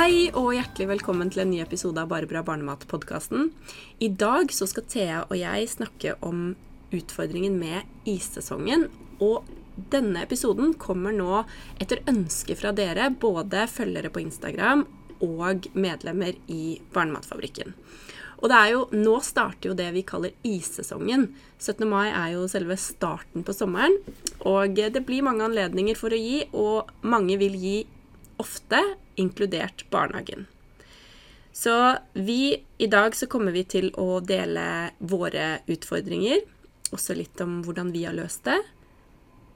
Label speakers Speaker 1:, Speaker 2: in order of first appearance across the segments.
Speaker 1: Hei og hjertelig velkommen til en ny episode av Bare bra barnemat-podkasten. I dag så skal Thea og jeg snakke om utfordringen med issesongen. Og denne episoden kommer nå etter ønske fra dere, både følgere på Instagram og medlemmer i Barnematfabrikken. Og det er jo, nå starter jo det vi kaller issesongen. 17. mai er jo selve starten på sommeren. Og det blir mange anledninger for å gi, og mange vil gi ofte, inkludert barnehagen. Så vi, i dag så kommer vi til å dele våre utfordringer, også litt om hvordan vi har løst det,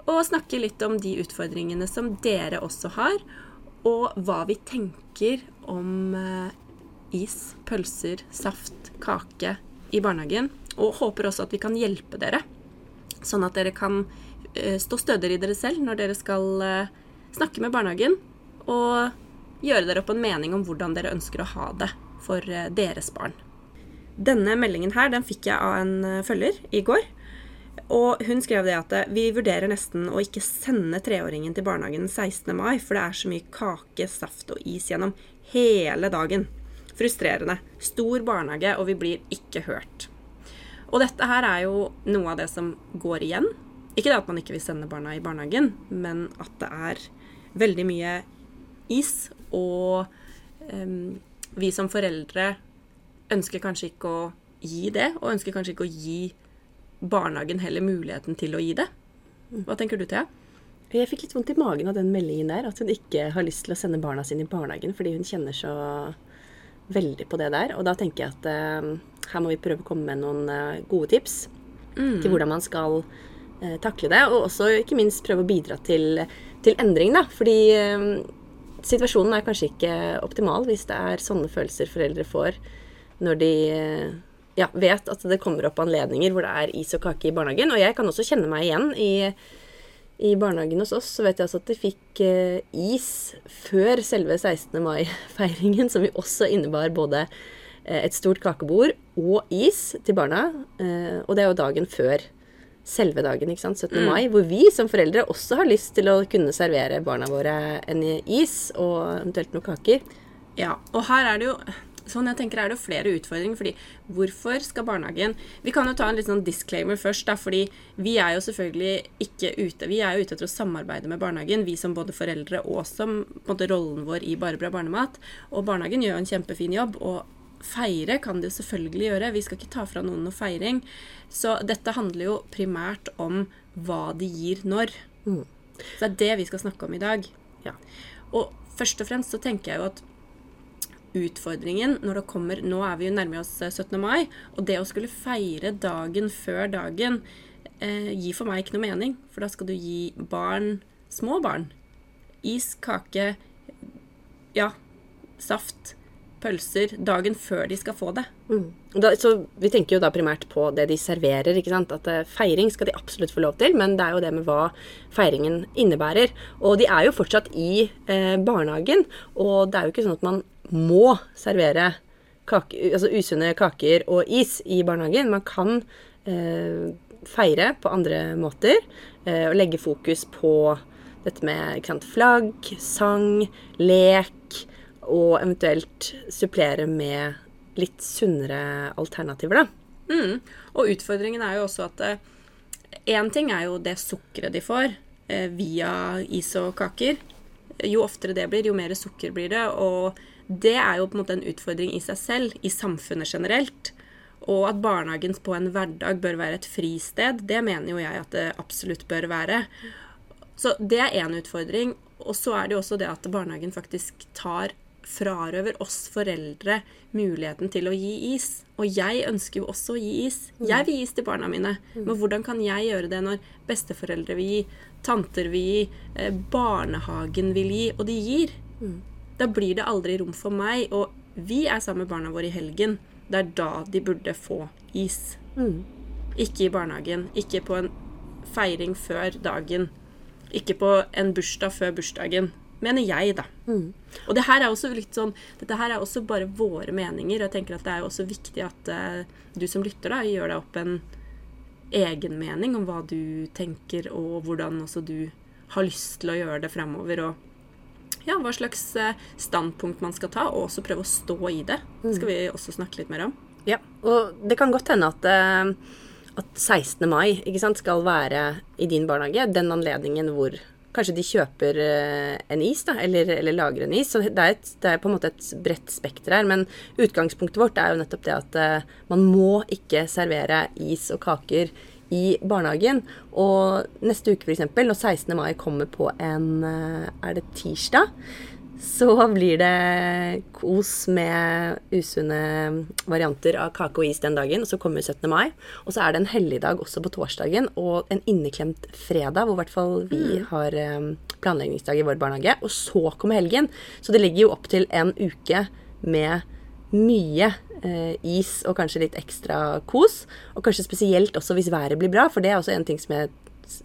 Speaker 1: og snakke litt om de utfordringene som dere også har, og hva vi tenker om eh, is, pølser, saft, kake i barnehagen. Og håper også at vi kan hjelpe dere, sånn at dere kan eh, stå stødigere i dere selv når dere skal eh, snakke med barnehagen, og gjøre dere opp en mening om hvordan dere ønsker å ha det for deres barn. Denne meldingen her, den fikk jeg av en følger i går. Og hun skrev det at vi vurderer nesten å ikke sende treåringen til barnehagen 16. mai, for det er så mye kake, saft og is gjennom hele dagen. Frustrerende. Stor barnehage, og vi blir ikke hørt. Og dette her er jo noe av det som går igjen. Ikke det at man ikke vil sende barna i barnehagen, men at det er veldig mye is, og um, vi som foreldre ønsker kanskje ikke å gi det, og ønsker kanskje ikke å gi barnehagen heller muligheten til å gi det. Hva tenker du, Thea?
Speaker 2: Jeg fikk litt vondt i magen av den meldingen der. At hun ikke har lyst til å sende barna sine i barnehagen fordi hun kjenner så veldig på det der. Og da tenker jeg at uh, her må vi prøve å komme med noen uh, gode tips mm. til hvordan man skal uh, takle det. Og også ikke minst prøve å bidra til, til endring, da. Fordi situasjonen er kanskje ikke optimal hvis det er sånne følelser foreldre får når de ja, vet at det kommer opp anledninger hvor det er is og kake i barnehagen. Og jeg kan også kjenne meg igjen i, i barnehagen hos oss. Så vet jeg altså at de fikk eh, is før selve 16. mai-feiringen, som vi også innebar både eh, et stort kakebord og is til barna. Eh, og det er jo dagen før selve dagen, ikke sant, 17. Mm. mai, hvor vi som foreldre også har lyst til å kunne servere barna våre en is og eventuelt noen kaker.
Speaker 1: Ja, og her er det jo sånn jeg tenker er det jo flere utfordringer. fordi hvorfor skal barnehagen Vi kan jo ta en litt sånn disclaimer først, da, fordi vi er jo selvfølgelig ikke ute Vi er jo ute etter å samarbeide med barnehagen, vi som både foreldre og som på en måte rollen vår i Bare bra barnemat. Og barnehagen gjør jo en kjempefin jobb. og Feire kan de jo selvfølgelig gjøre. Vi skal ikke ta fra noen noe feiring. Så dette handler jo primært om hva de gir når. Mm. Så det er det vi skal snakke om i dag. Ja. Og først og fremst så tenker jeg jo at utfordringen når det kommer Nå er vi jo nærmere oss 17. Eh, mai, og det å skulle feire dagen før dagen eh, gir for meg ikke noe mening. For da skal du gi barn, små barn, is, kake, ja, saft, pølser dagen før de skal få det.
Speaker 2: Mm. Da, så Vi tenker jo da primært på det de serverer. ikke sant? At uh, Feiring skal de absolutt få lov til, men det er jo det med hva feiringen innebærer. Og de er jo fortsatt i uh, barnehagen, og det er jo ikke sånn at man må servere kake, altså usunne kaker og is i barnehagen. Man kan eh, feire på andre måter eh, og legge fokus på dette med sant, flagg, sang, lek, og eventuelt supplere med litt sunnere alternativer, da.
Speaker 1: Mm. Og utfordringen er jo også at én eh, ting er jo det sukkeret de får eh, via is og kaker. Jo oftere det blir, jo mer sukker blir det. og det er jo på en måte en utfordring i seg selv, i samfunnet generelt. Og at barnehagen på en hverdag bør være et fristed, det mener jo jeg at det absolutt bør være. Så det er én utfordring. Og så er det jo også det at barnehagen faktisk tar frarøver oss foreldre muligheten til å gi is. Og jeg ønsker jo også å gi is. Mm. Jeg vil gi is til barna mine. Mm. Men hvordan kan jeg gjøre det når besteforeldre vil gi, tanter vil gi, eh, barnehagen vil gi, og de gir? Mm. Da blir det aldri rom for meg. Og vi er sammen med barna våre i helgen. det er da de burde få is. Ikke i barnehagen. Ikke på en feiring før dagen. Ikke på en bursdag før bursdagen. Mener jeg, da. Og det her er også litt sånn Dette her er også bare våre meninger. Og jeg tenker at det er jo også viktig at uh, du som lytter, da, gjør deg opp en egen mening om hva du tenker, og hvordan også du har lyst til å gjøre det fremover. Og ja, hva slags eh, standpunkt man skal ta, og også prøve å stå i det. Det skal vi også snakke litt mer om.
Speaker 2: Ja, og det kan godt hende at, eh, at 16. mai sant, skal være i din barnehage den anledningen hvor kanskje de kjøper eh, en is, da, eller, eller lager en is. Så det er, et, det er på en måte et bredt spekter her. Men utgangspunktet vårt er jo nettopp det at eh, man må ikke servere is og kaker i barnehagen. Og neste uke, f.eks., når 16. mai kommer på en eh, Er det tirsdag? Så blir det kos med usunne varianter av kake og is den dagen. Og så kommer 17. mai. Og så er det en helligdag også på torsdagen og en inneklemt fredag, hvor i hvert fall vi har eh, planleggingsdag i vår barnehage. Og så kommer helgen. Så det ligger jo opp til en uke med mye eh, is og kanskje litt ekstra kos. Og kanskje spesielt også hvis været blir bra, for det er også en ting som jeg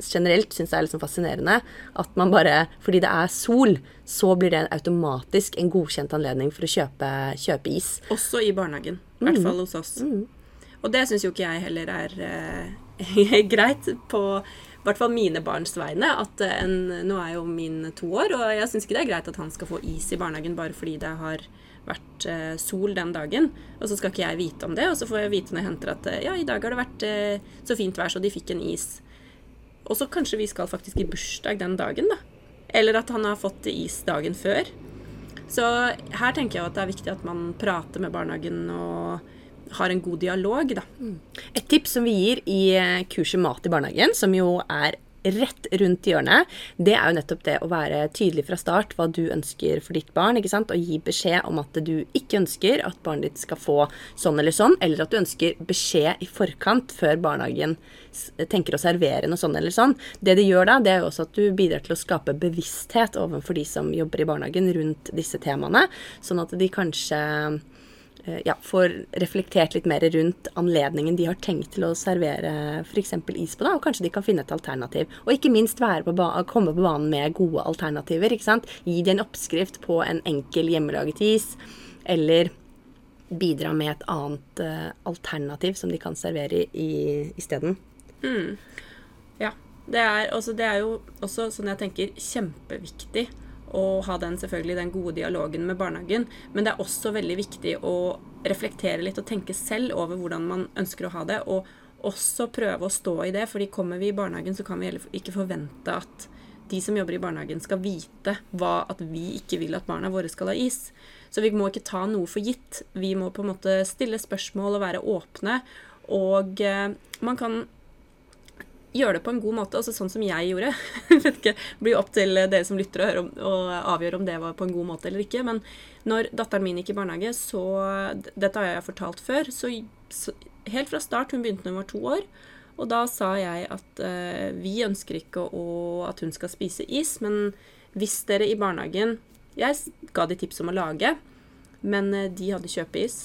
Speaker 2: generelt syns er liksom fascinerende. At man bare Fordi det er sol, så blir det automatisk en godkjent anledning for å kjøpe, kjøpe is.
Speaker 1: Også i barnehagen. I hvert fall hos oss. Og det syns jo ikke jeg heller er eh, greit på i hvert fall mine barns vegne. At en, nå er jo min to år, og jeg syns ikke det er greit at han skal få is i barnehagen bare fordi det har vært eh, sol den dagen. Og så skal ikke jeg vite om det, og så får jeg vite når jeg henter at eh, ja, i dag har det vært eh, så fint vær, så de fikk en is. Og så kanskje vi skal faktisk i bursdag den dagen, da. Eller at han har fått is dagen før. Så her tenker jeg at det er viktig at man prater med barnehagen og har en god dialog, da.
Speaker 2: Et tips som vi gir i eh, kurset Mat i barnehagen, som jo er rett rundt hjørnet, det er jo nettopp det å være tydelig fra start hva du ønsker for ditt barn, ikke sant? og gi beskjed om at du ikke ønsker at barnet ditt skal få sånn eller sånn, eller at du ønsker beskjed i forkant før barnehagen tenker å servere noe sånn eller sånn. Det de gjør da, det er jo også at du bidrar til å skape bevissthet overfor de som jobber i barnehagen rundt disse temaene, sånn at de kanskje ja, får reflektert litt mer rundt anledningen de har tenkt til å servere f.eks. is på, da, og kanskje de kan finne et alternativ. Og ikke minst på komme på banen med gode alternativer. ikke sant? Gi de en oppskrift på en enkel hjemmelaget is, eller bidra med et annet uh, alternativ som de kan servere i Mm.
Speaker 1: Ja. Det er, også, det er jo også, sånn jeg tenker, kjempeviktig å ha den selvfølgelig den gode dialogen med barnehagen. Men det er også veldig viktig å reflektere litt og tenke selv over hvordan man ønsker å ha det. Og også prøve å stå i det, fordi kommer vi i barnehagen, så kan vi ikke forvente at de som jobber i barnehagen, skal vite hva, at vi ikke vil at barna våre skal ha is. Så vi må ikke ta noe for gitt. Vi må på en måte stille spørsmål og være åpne. Og eh, man kan gjøre det på en god måte, altså sånn som jeg gjorde. Det blir opp til dere som lytter høre om, og avgjøre om det var på en god måte eller ikke. Men når datteren min gikk i barnehage, så Dette har jeg fortalt før. Så, så helt fra start, hun begynte da hun var to år, og da sa jeg at uh, vi ønsker ikke å, at hun skal spise is, men hvis dere i barnehagen Jeg ga de tips om å lage, men eh, de hadde kjøpeis.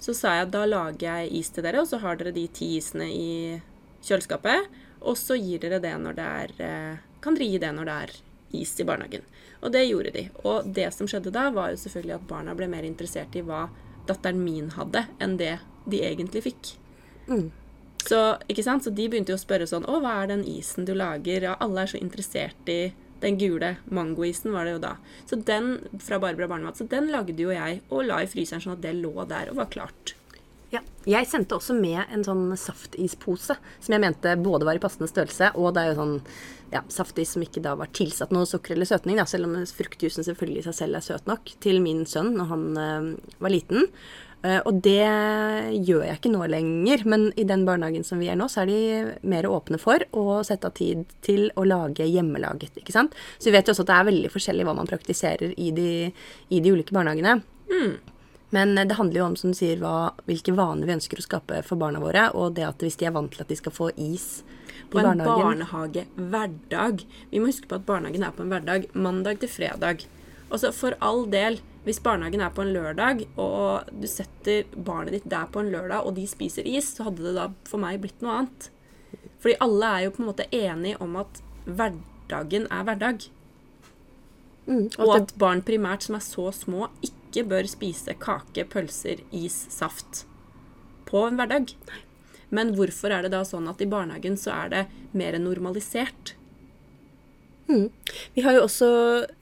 Speaker 1: Så sa jeg at da lager jeg is til dere, og så har dere de ti isene i kjøleskapet. Og så gir dere det når det er eh, Kan dere gi det når det er is i barnehagen. Og det gjorde de. Og det som skjedde da, var jo selvfølgelig at barna ble mer interessert i hva datteren min hadde, enn det de egentlig fikk. Så, ikke sant? så de begynte jo å spørre sånn Å, hva er den isen du lager? Ja, alle er så interessert i den gule mangoisen, var det jo da. Så den fra Barbara Barnemat, så den lagde jo jeg og la i fryseren sånn at det lå der og var klart.
Speaker 2: Ja. Jeg sendte også med en sånn saftispose som jeg mente både var i passende størrelse, og det er jo sånn ja, saftis som ikke da var tilsatt noe sukker eller søtning, da, selv om fruktjuicen selvfølgelig i seg selv er søt nok, til min sønn når han uh, var liten. Uh, og det gjør jeg ikke nå lenger, men i den barnehagen som vi er nå, så er de mer åpne for å sette av tid til å lage hjemmelaget. ikke sant? Så vi vet jo også at det er veldig forskjellig hva man praktiserer i de, i de ulike barnehagene. Men eh, det handler jo om som du sier, hva, hvilke vaner vi ønsker å skape for barna våre. Og det at hvis de er vant til at de skal få is
Speaker 1: På en barnehagehverdag. Vi må huske på at barnehagen er på en hverdag mandag til fredag. Også For all del, hvis barnehagen er på en lørdag, og du setter barnet ditt der på en lørdag, og de spiser is, så hadde det da for meg blitt noe annet. Fordi alle er jo på en måte enige om at hverdagen er hverdag.
Speaker 2: Mm,
Speaker 1: Og at barn primært som er så små, ikke bør spise kake, pølser, is, saft på en hverdag. Men hvorfor er det da sånn at i barnehagen så er det mer normalisert?
Speaker 2: Vi har jo også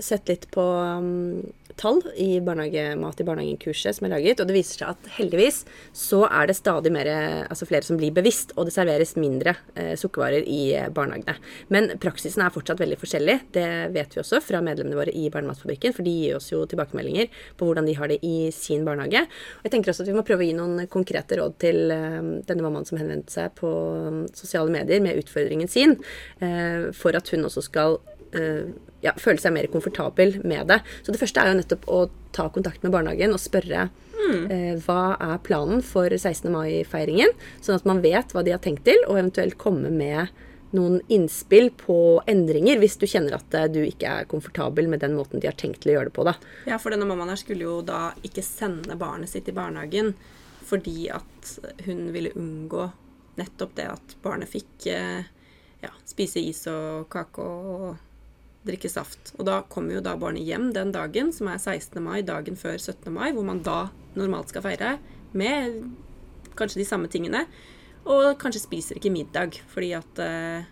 Speaker 2: sett litt på um, tall i barnehagemat i barnehagen-kurset som er laget, og det viser seg at heldigvis så er det stadig mer, altså flere som blir bevisst, og det serveres mindre eh, sukkervarer i eh, barnehagene. Men praksisen er fortsatt veldig forskjellig. Det vet vi også fra medlemmene våre i Barnematfabrikken, for de gir oss jo tilbakemeldinger på hvordan de har det i sin barnehage. Og jeg tenker også at vi må prøve å gi noen konkrete råd til eh, denne mammaen som henvendte seg på um, sosiale medier med utfordringen sin, eh, for at hun også skal eh, ja, føle seg mer komfortabel med det. Så det første er jo nettopp å ta kontakt med barnehagen og spørre eh, hva er planen for 16. mai-feiringen, sånn at man vet hva de har tenkt til, og eventuelt komme med noen innspill på endringer hvis du kjenner at eh, du ikke er komfortabel med den måten de har tenkt til å gjøre det på. da.
Speaker 1: Ja, for denne mammaen her skulle jo da ikke sende barnet sitt i barnehagen fordi at hun ville unngå nettopp det at barnet fikk eh, ja, spise is og kake og drikke saft. Og da kommer jo da barnet hjem den dagen, som er 16. mai, dagen før 17. mai, hvor man da normalt skal feire med kanskje de samme tingene. Og kanskje spiser ikke middag fordi at eh,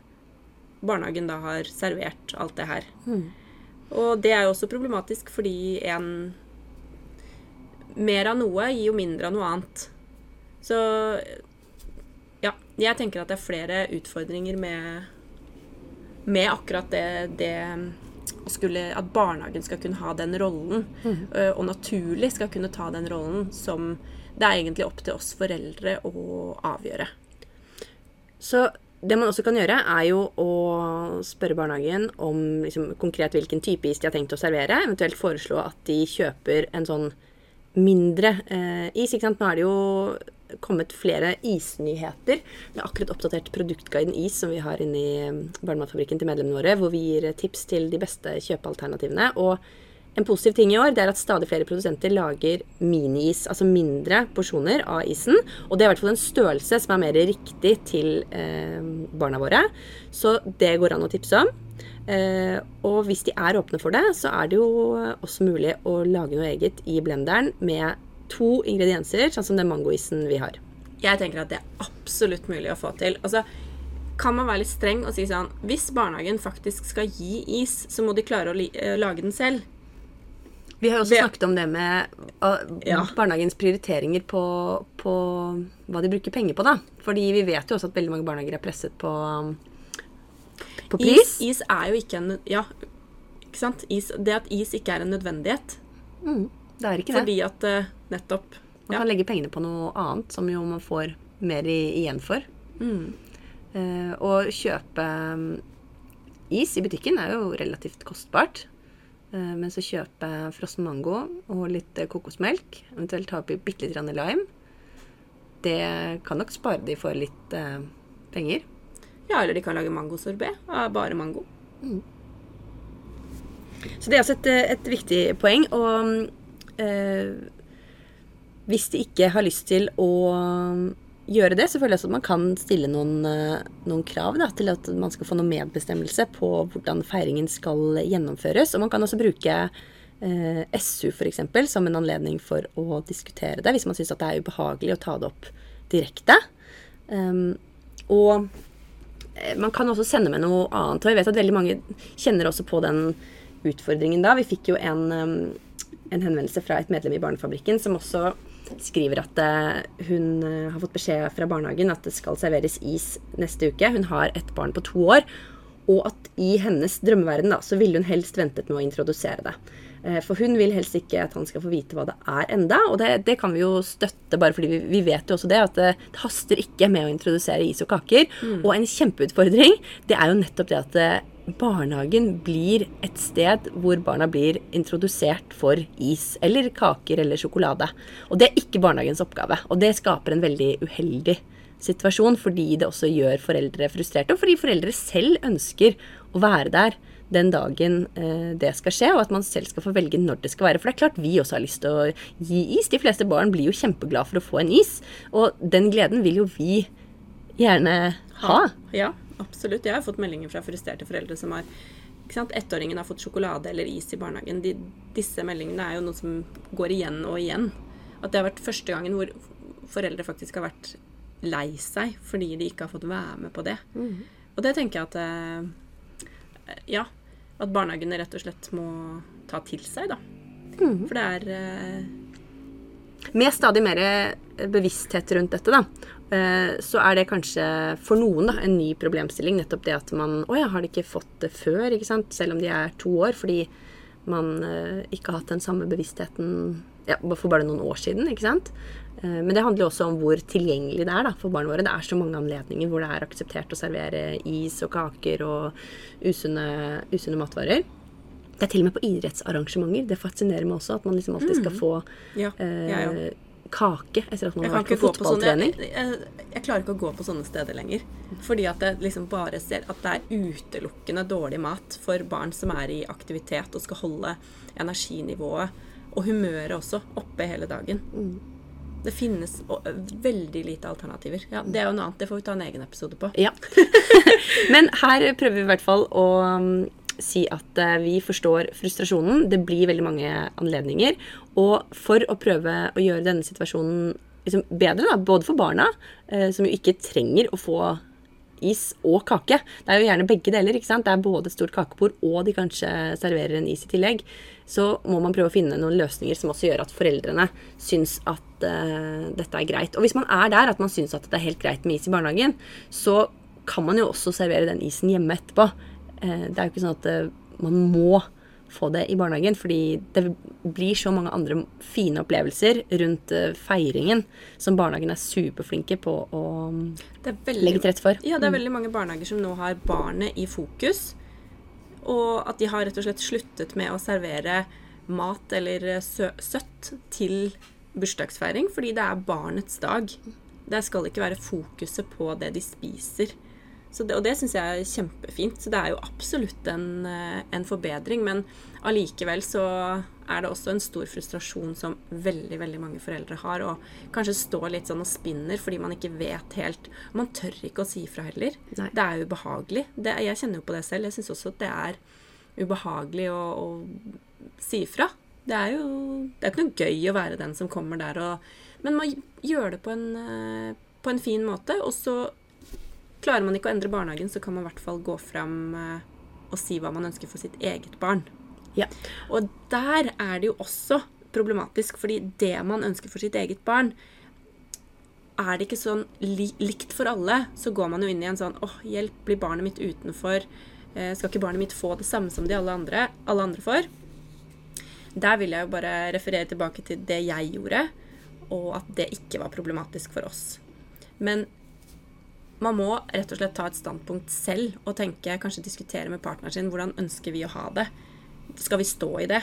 Speaker 1: barnehagen da har servert alt det her. Og det er jo også problematisk fordi en Mer av noe gir jo mindre av noe annet. Så ja, jeg tenker at det er flere utfordringer med med akkurat det, det skulle, At barnehagen skal kunne ha den rollen, mm. og naturlig skal kunne ta den rollen som det er egentlig opp til oss foreldre å avgjøre.
Speaker 2: Så det man også kan gjøre, er jo å spørre barnehagen om liksom, konkret hvilken type is de har tenkt å servere. Eventuelt foreslå at de kjøper en sånn mindre eh, is. Ikke sant? Nå er det jo kommet flere isnyheter. Vi har akkurat oppdatert produktguiden Is, som vi har inne i eh, Barnematfabrikken til medlemmene våre, hvor vi gir tips til de beste kjøpealternativene. Og en positiv ting i år det er at stadig flere produsenter lager mini-is, altså mindre porsjoner av isen. Og det er i hvert fall en størrelse som er mer riktig til eh, barna våre. Så det går an å tipse om. Eh, og hvis de er åpne for det, så er det jo også mulig å lage noe eget i blenderen med to ingredienser, sånn som den mangoisen vi har.
Speaker 1: Jeg tenker at det er absolutt mulig å få til. Altså, kan man være litt streng og si sånn Hvis barnehagen faktisk skal gi is, så må de klare å eh, lage den selv.
Speaker 2: Vi har jo også snakket om det med
Speaker 1: Ja.
Speaker 2: barnehagens prioriteringer på, på hva de bruker penger på, da. Fordi vi vet jo også at veldig mange barnehager er presset på, på pris.
Speaker 1: Is, is er jo ikke en Ja, ikke sant? Is, det at is ikke er en nødvendighet.
Speaker 2: Mm, det er ikke det.
Speaker 1: Fordi at eh, nettopp
Speaker 2: Man
Speaker 1: ja.
Speaker 2: kan legge pengene på noe annet som jo man får mer i, igjen for.
Speaker 1: Mm.
Speaker 2: Uh, å kjøpe um, is i butikken er jo relativt kostbart. Uh, mens å kjøpe frossen mango og litt eh, kokosmelk, eventuelt ta oppi bitte litt lime, det kan nok spare de for litt uh, penger.
Speaker 1: Ja, eller de kan lage mangosorbé av bare mango.
Speaker 2: Så det er altså et, eh, et viktig poeng. Og eh, hvis de ikke har lyst til å gjøre det, så føler jeg også at man kan stille noen, eh, noen krav da, til at man skal få noe medbestemmelse på hvordan feiringen skal gjennomføres. Og man kan også bruke eh, SU f.eks. som en anledning for å diskutere det, hvis man syns det er ubehagelig å ta det opp direkte. Um, og eh, man kan også sende med noe annet. Og jeg vet at veldig mange kjenner også på den utfordringen da. Vi fikk jo en, um, en henvendelse fra et medlem i Barnefabrikken som også skriver at eh, hun eh, har fått beskjed fra barnehagen at det skal serveres is neste uke. Hun har et barn på to år. Og at i hennes drømmeverden da, så ville hun helst ventet med å introdusere det. Eh, For hun vil helst ikke at han skal få vite hva det er enda, og det, det kan vi jo støtte, bare fordi vi, vi vet jo også det, at det, det haster ikke med å introdusere is og kaker. Og en kjempeutfordring, det er jo nettopp det at barnehagen blir et sted hvor barna blir introdusert for is eller kaker eller sjokolade. Og det er ikke barnehagens oppgave, og det skaper en veldig uheldig situasjon fordi det også gjør foreldre frustrerte, og fordi foreldre selv ønsker å være der den dagen eh, det skal skje, og at man selv skal få velge når det skal være. For det er klart vi også har lyst til å gi is. De fleste barn blir jo kjempeglade for å få en is, og den gleden vil jo vi gjerne ha.
Speaker 1: Ja, absolutt. Jeg har fått meldinger fra frustrerte foreldre som har ikke sant? Ettåringen har fått sjokolade eller is i barnehagen. De, disse meldingene er jo noe som går igjen og igjen. At det har vært første gangen hvor foreldre faktisk har vært lei seg fordi de ikke har fått være med på det.
Speaker 2: Mm.
Speaker 1: Og det tenker jeg at eh, Ja. At barnehagene rett og slett må ta til seg, da.
Speaker 2: Mm.
Speaker 1: For det er eh,
Speaker 2: Med stadig mer bevissthet rundt dette, da, eh, så er det kanskje for noen da, en ny problemstilling. Nettopp det at man Å ja, har de ikke fått det før? Selv om de er to år. Fordi man eh, ikke har hatt den samme bevisstheten ja, for bare noen år siden. ikke sant? Eh, Men det handler også om hvor tilgjengelig det er da, for barna våre. Det er så mange anledninger hvor det er akseptert å servere is og kaker og usunne, usunne matvarer. Det er til og med på idrettsarrangementer. Det fascinerer meg også at man liksom alltid skal få
Speaker 1: Ja, ja, ja.
Speaker 2: eh, kake etter at man
Speaker 1: Jeg
Speaker 2: har vært på
Speaker 1: sånne
Speaker 2: fotballtrening.
Speaker 1: jeg, jeg, jeg klarer ikke å gå på sånne steder lenger. Fordi at jeg liksom bare ser at det er utelukkende dårlig mat for barn som er i aktivitet og skal holde energinivået og humøret også oppe hele dagen.
Speaker 2: Mm.
Speaker 1: Det finnes veldig lite alternativer. Ja, Det er jo noe annet. Det får vi ta en egen episode på.
Speaker 2: Ja. Men her prøver vi i hvert fall å um, si at eh, vi forstår frustrasjonen. Det blir veldig mange anledninger. Og for å prøve å gjøre denne situasjonen liksom bedre, da, både for barna, eh, som jo ikke trenger å få is og kake. Det er jo gjerne begge deler. ikke sant? Det er både et stort kakebord, og de kanskje serverer en is i tillegg. Så må man prøve å finne noen løsninger som også gjør at foreldrene syns at uh, dette er greit. Og hvis man er der at man syns at det er helt greit med is i barnehagen, så kan man jo også servere den isen hjemme etterpå. Eh, det er jo ikke sånn at eh, man må få det i barnehagen, fordi det blir så mange andre fine opplevelser rundt eh, feiringen som barnehagen er superflinke på å mm,
Speaker 1: Det veldig,
Speaker 2: legge til rette for.
Speaker 1: Ja, det er veldig mange barnehager som nå har barnet i fokus. Og at de har rett og slett sluttet med å servere mat eller sø søtt til bursdagsfeiring, fordi det er barnets dag. Det skal ikke være fokuset på det de spiser. Så det, og det syns jeg er kjempefint. Så det er jo absolutt en, eh, en forbedring. Men allikevel så er det også en stor frustrasjon som veldig veldig mange foreldre har. Og kanskje står litt sånn og spinner fordi man ikke vet helt Man tør ikke å si ifra heller.
Speaker 2: Nei.
Speaker 1: Det er ubehagelig. Det, jeg kjenner jo på det selv. Jeg syns også at det er ubehagelig å, å si ifra. Det er jo det er ikke noe gøy å være den som kommer der og Men man gjør det på en, eh, på en fin måte, og så Klarer man ikke å endre barnehagen, så kan man i hvert fall gå fram eh, og si hva man ønsker for sitt eget barn.
Speaker 2: Ja.
Speaker 1: Og der er det jo også problematisk, fordi det man ønsker for sitt eget barn, er det ikke sånn li likt for alle, så går man jo inn i en sånn åh, hjelp, blir barnet mitt utenfor? Eh, skal ikke barnet mitt få det samme som de alle andre, alle andre får? Der vil jeg jo bare referere tilbake til det jeg gjorde, og at det ikke var problematisk for oss. Men man må rett og slett ta et standpunkt selv og tenke, kanskje diskutere med partneren sin hvordan ønsker vi å ha det. Skal vi stå i det?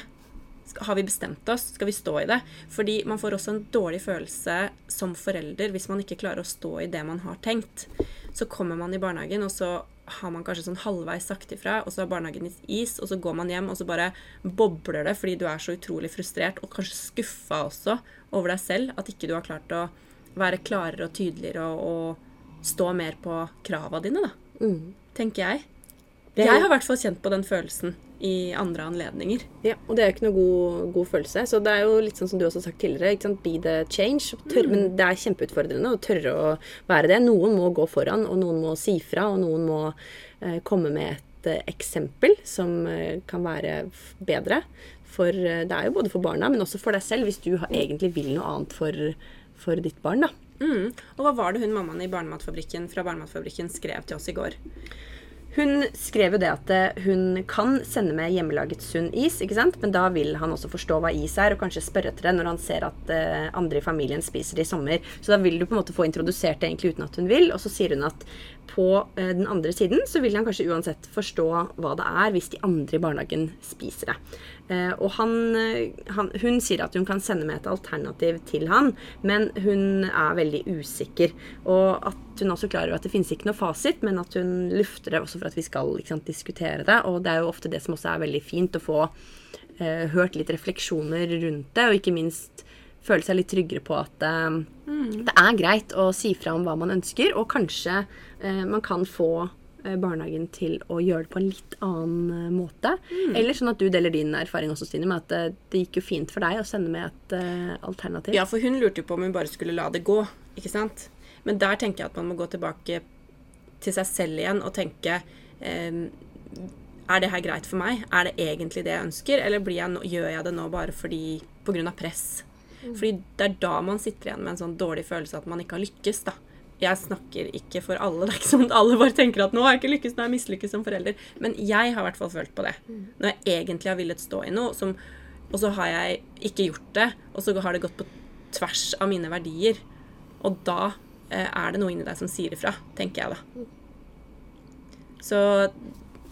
Speaker 1: Har vi bestemt oss? Skal vi stå i det? Fordi man får også en dårlig følelse som forelder hvis man ikke klarer å stå i det man har tenkt. Så kommer man i barnehagen, og så har man kanskje sånn halvveis sagt ifra, og så har barnehagen is, og så går man hjem, og så bare bobler det fordi du er så utrolig frustrert, og kanskje skuffa også over deg selv, at ikke du har klart å være klarere og tydeligere og, og stå mer på krava dine, da.
Speaker 2: Mm.
Speaker 1: Tenker jeg.
Speaker 2: Er-
Speaker 1: Jeg har i hvert fall kjent på den følelsen i andre anledninger.
Speaker 2: Ja, og det er jo ikke noe god, god følelse. Så det er jo litt sånn som du også har sagt tidligere. Ikke sant? Be the change. Tør, Men det er kjempeutfordrende å tørre å være det. Noen må gå foran, og noen må si fra, og noen må eh, komme med et eh, eksempel som eh, kan være bedre. For eh, det er jo både for barna, men også for deg selv, hvis du har, egentlig vil noe annet for, for ditt barn. da.
Speaker 1: Mm. Og hva var det hun mammaen i barnematfabrikken fra barnematfabrikken skrev til oss i går?
Speaker 2: Hun skrev jo det at eh, hun kan sende med hjemmelaget sunn is, ikke sant? men da vil han også forstå hva is er, og kanskje spørre etter det når han ser at eh, andre i familien spiser det i sommer. Så da vil du på en måte få introdusert det egentlig uten at hun vil, og så sier hun at på eh, den andre siden så vil han kanskje uansett forstå hva det er hvis de andre i barnehagen spiser det. Eh, og han, eh, han, hun sier at hun kan sende med et alternativ til han, men hun er veldig usikker. Og at hun også klarer at det finnes ikke noe fasit, men at hun lufter det også for at vi skal sant, diskutere det. Og det er jo ofte det som også er veldig fint, å få eh, hørt litt refleksjoner rundt det, og ikke minst føle seg litt tryggere på at eh, mm. det er greit å si fra om hva man ønsker, og kanskje eh, man kan få eh, barnehagen til å gjøre det på en litt annen måte. Mm. Eller sånn at du deler din erfaring også, Stine, med at det, det gikk jo fint for deg å sende med et uh, alternativ.
Speaker 1: Ja, for hun lurte jo på om hun bare skulle la det gå, ikke sant. Men der tenker jeg at man må gå tilbake til seg selv igjen og tenke eh, Er det her greit for meg? Er det egentlig det jeg ønsker? Eller jeg, gjør jeg det nå bare fordi pga. press? Fordi det er da man sitter igjen med en sånn dårlig følelse at man ikke har lykkes. da. Jeg snakker ikke for alle. Det er ikke sånn at alle bare tenker at 'nå har jeg ikke lykkes, nå har jeg mislykkes som forelder'. Men jeg har i hvert fall følt på det. Når jeg egentlig har villet stå i noe, som, og så har jeg ikke gjort det, og så har det gått på tvers av mine verdier. Og da eh, er det noe inni deg som sier ifra, tenker jeg da. Så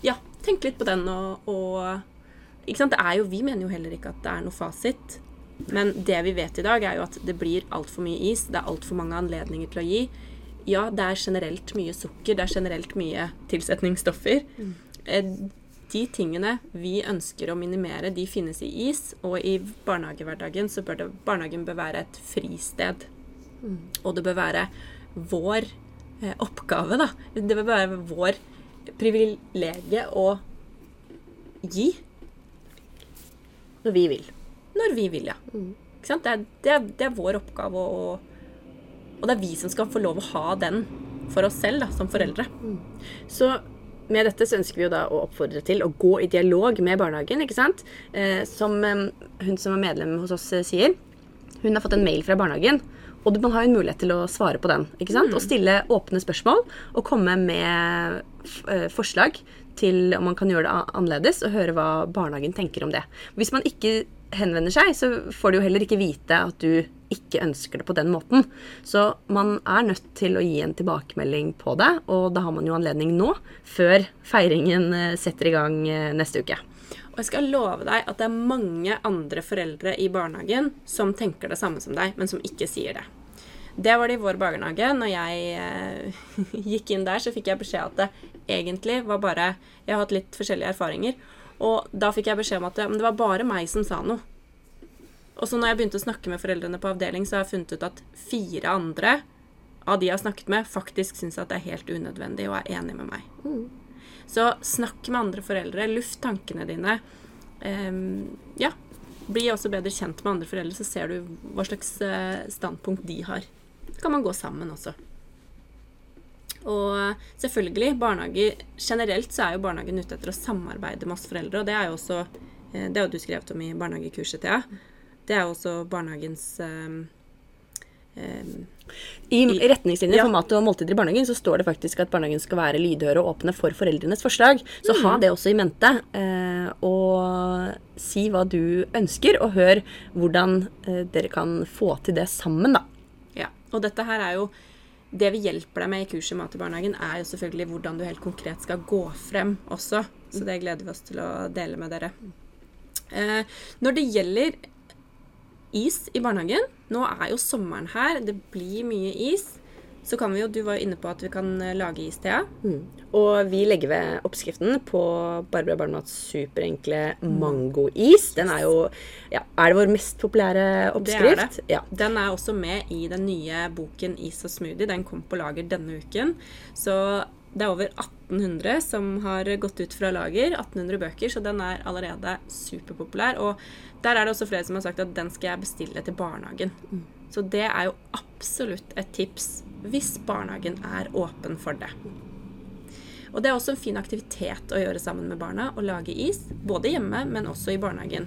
Speaker 1: ja, tenk litt på den og, og ikke sant? Det er jo, Vi mener jo heller ikke at det er noe fasit. Men det vi vet i dag, er jo at det blir altfor mye is. Det er altfor mange anledninger til å gi. Ja, det er generelt mye sukker, det er generelt mye tilsetningsstoffer. Mm. De tingene vi ønsker å minimere, de finnes i is, og i barnehagehverdagen så bør det, barnehagen bør være et fristed. Mm. Og det bør være vår eh, oppgave, da. Det bør være vår privilegium å gi.
Speaker 2: Når vi vil
Speaker 1: når vi vil, ja. Mm. Det, er, det, er, det, er, vår oppgave, og, og, det er vi som skal få lov å ha den for oss selv da, som foreldre. Mm.
Speaker 2: Så med dette så ønsker vi jo da å oppfordre til å gå i dialog med barnehagen. ikke sant? Eh, som eh, hun som er medlem hos oss eh, sier. Hun har fått en mail fra barnehagen. Og man har en mulighet til å svare på den. ikke sant? Mm. Og stille åpne spørsmål og komme med eh, forslag til om man kan gjøre det annerledes, og høre hva barnehagen tenker om det. Hvis man ikke henvender seg, så får du jo heller ikke vite at du ikke ønsker det på den måten. Så man er nødt til å gi en tilbakemelding på det, og da har man jo anledning nå, før feiringen eh, setter i gang eh, neste uke.
Speaker 1: Og jeg skal love deg at det er mange andre foreldre i barnehagen som tenker det samme som deg, men som ikke sier det. Det var det i vår barnehage. Når jeg eh, gikk inn der, så fikk jeg beskjed at det egentlig var bare Jeg har hatt litt forskjellige erfaringer. Og da fikk jeg beskjed om at det, det var bare meg som sa noe. Og så når jeg begynte å snakke med foreldrene på avdeling, så har jeg funnet ut at fire andre av de jeg har snakket med, faktisk syns at det er helt unødvendig og er enig med meg. Mm. Så snakk med andre foreldre. Luft tankene dine. Um, ja. Bli også bedre kjent med andre foreldre, så ser du hva slags uh, standpunkt de har. Så kan man gå sammen også. Og selvfølgelig, barnehager Generelt så er jo barnehagen ute etter å samarbeide med oss foreldre, og det er jo også eh, Det har du skrevet om i barnehagekurset, Thea. Det er jo også barnehagens um,
Speaker 2: um, I retningslinjer for mat og måltider i barnehagen så står det faktisk at barnehagen skal være lydhøre og åpne for foreldrenes forslag. Så mm. ha det også i mente. Og si hva du ønsker, og hør hvordan dere kan få til det sammen, da.
Speaker 1: Ja. Og dette her er jo det vi hjelper deg med i kurset Mat i barnehagen, er jo selvfølgelig hvordan du helt konkret skal gå frem også. Så det gleder vi oss til å dele med dere. Eh, når det gjelder is i barnehagen Nå er jo sommeren her. Det blir mye is så kan vi jo Du var jo inne på at vi kan eh, lage is, Thea. Mm.
Speaker 2: Og vi legger ved oppskriften på Barbara Barnats superenkle mm. mangois. Den er jo ja, Er det vår mest populære oppskrift? Det er det.
Speaker 1: Ja. Den er også med i den nye boken Is og smoothie. Den kom på lager denne uken. Så det er over 1800 som har gått ut fra lager. 1800 bøker, så den er allerede superpopulær. Og der er det også flere som har sagt at den skal jeg bestille til barnehagen. Mm. Så det er jo absolutt et tips hvis barnehagen er åpen for det. Og det er også en fin aktivitet å gjøre sammen med barna, å lage is. Både hjemme, men også i barnehagen.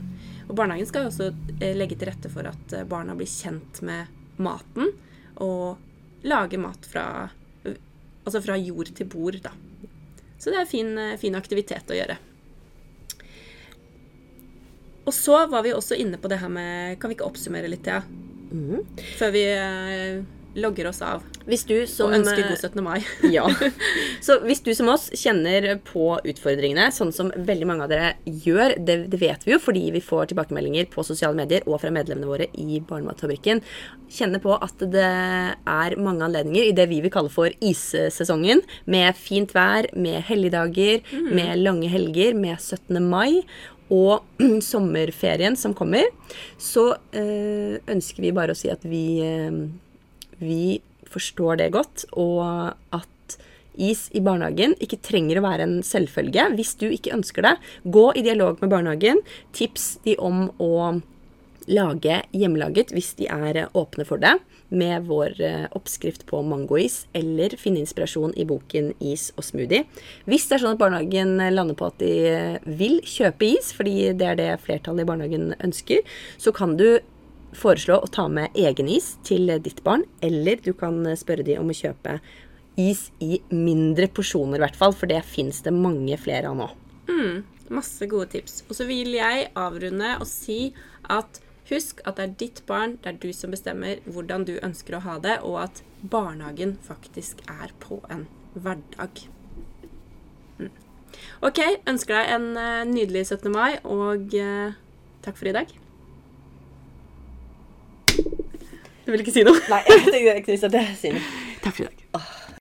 Speaker 1: Og barnehagen skal også eh, legge til rette for at eh, barna blir kjent med maten, og lage mat fra, altså fra jord til bord, da. Så det er en fin, eh, fin aktivitet å gjøre. Og så var vi også inne på det her med Kan vi ikke oppsummere litt, ja? Mm. Før vi logger oss av
Speaker 2: Hvis du som
Speaker 1: og ønsker
Speaker 2: eh,
Speaker 1: god 17. mai.
Speaker 2: Ja. Så hvis du som oss kjenner på utfordringene, sånn som veldig mange av dere gjør, det, det vet vi jo fordi vi får tilbakemeldinger på sosiale medier og fra medlemmene våre i Barnematfabrikken, kjenner på at det er mange anledninger i det vi vil kalle for issesongen, med fint vær, med helligdager, med lange helger, med 17. mai og sommerferien som kommer, så øh, ønsker vi bare å si at vi øh, vi forstår det godt, og at is i barnehagen ikke trenger å være en selvfølge. Hvis du ikke ønsker det, gå i dialog med barnehagen. Tips de om å lage hjemmelaget hvis de er åpne for det, med vår eh, oppskrift på mangois, eller finne inspirasjon i boken Is og smoothie. Hvis det er sånn at barnehagen lander på at de vil kjøpe is, fordi det er det flertallet i barnehagen ønsker, så kan du foreslå å ta med egen is til ditt barn, eller du kan spørre de om å kjøpe is i mindre porsjoner, i hvert fall, for det fins det mange flere av nå.
Speaker 1: Masse gode tips. Og så vil jeg avrunde og si at husk at det er ditt barn, det er du som bestemmer hvordan du ønsker å ha det, og at barnehagen faktisk er på en hverdag. Mm. Ok, ønsker deg en eh, nydelig 17. mai, og eh, takk for i dag. Du vil ikke si noe?
Speaker 2: Nei, jeg tenkte ikke det.
Speaker 1: Takk for i dag.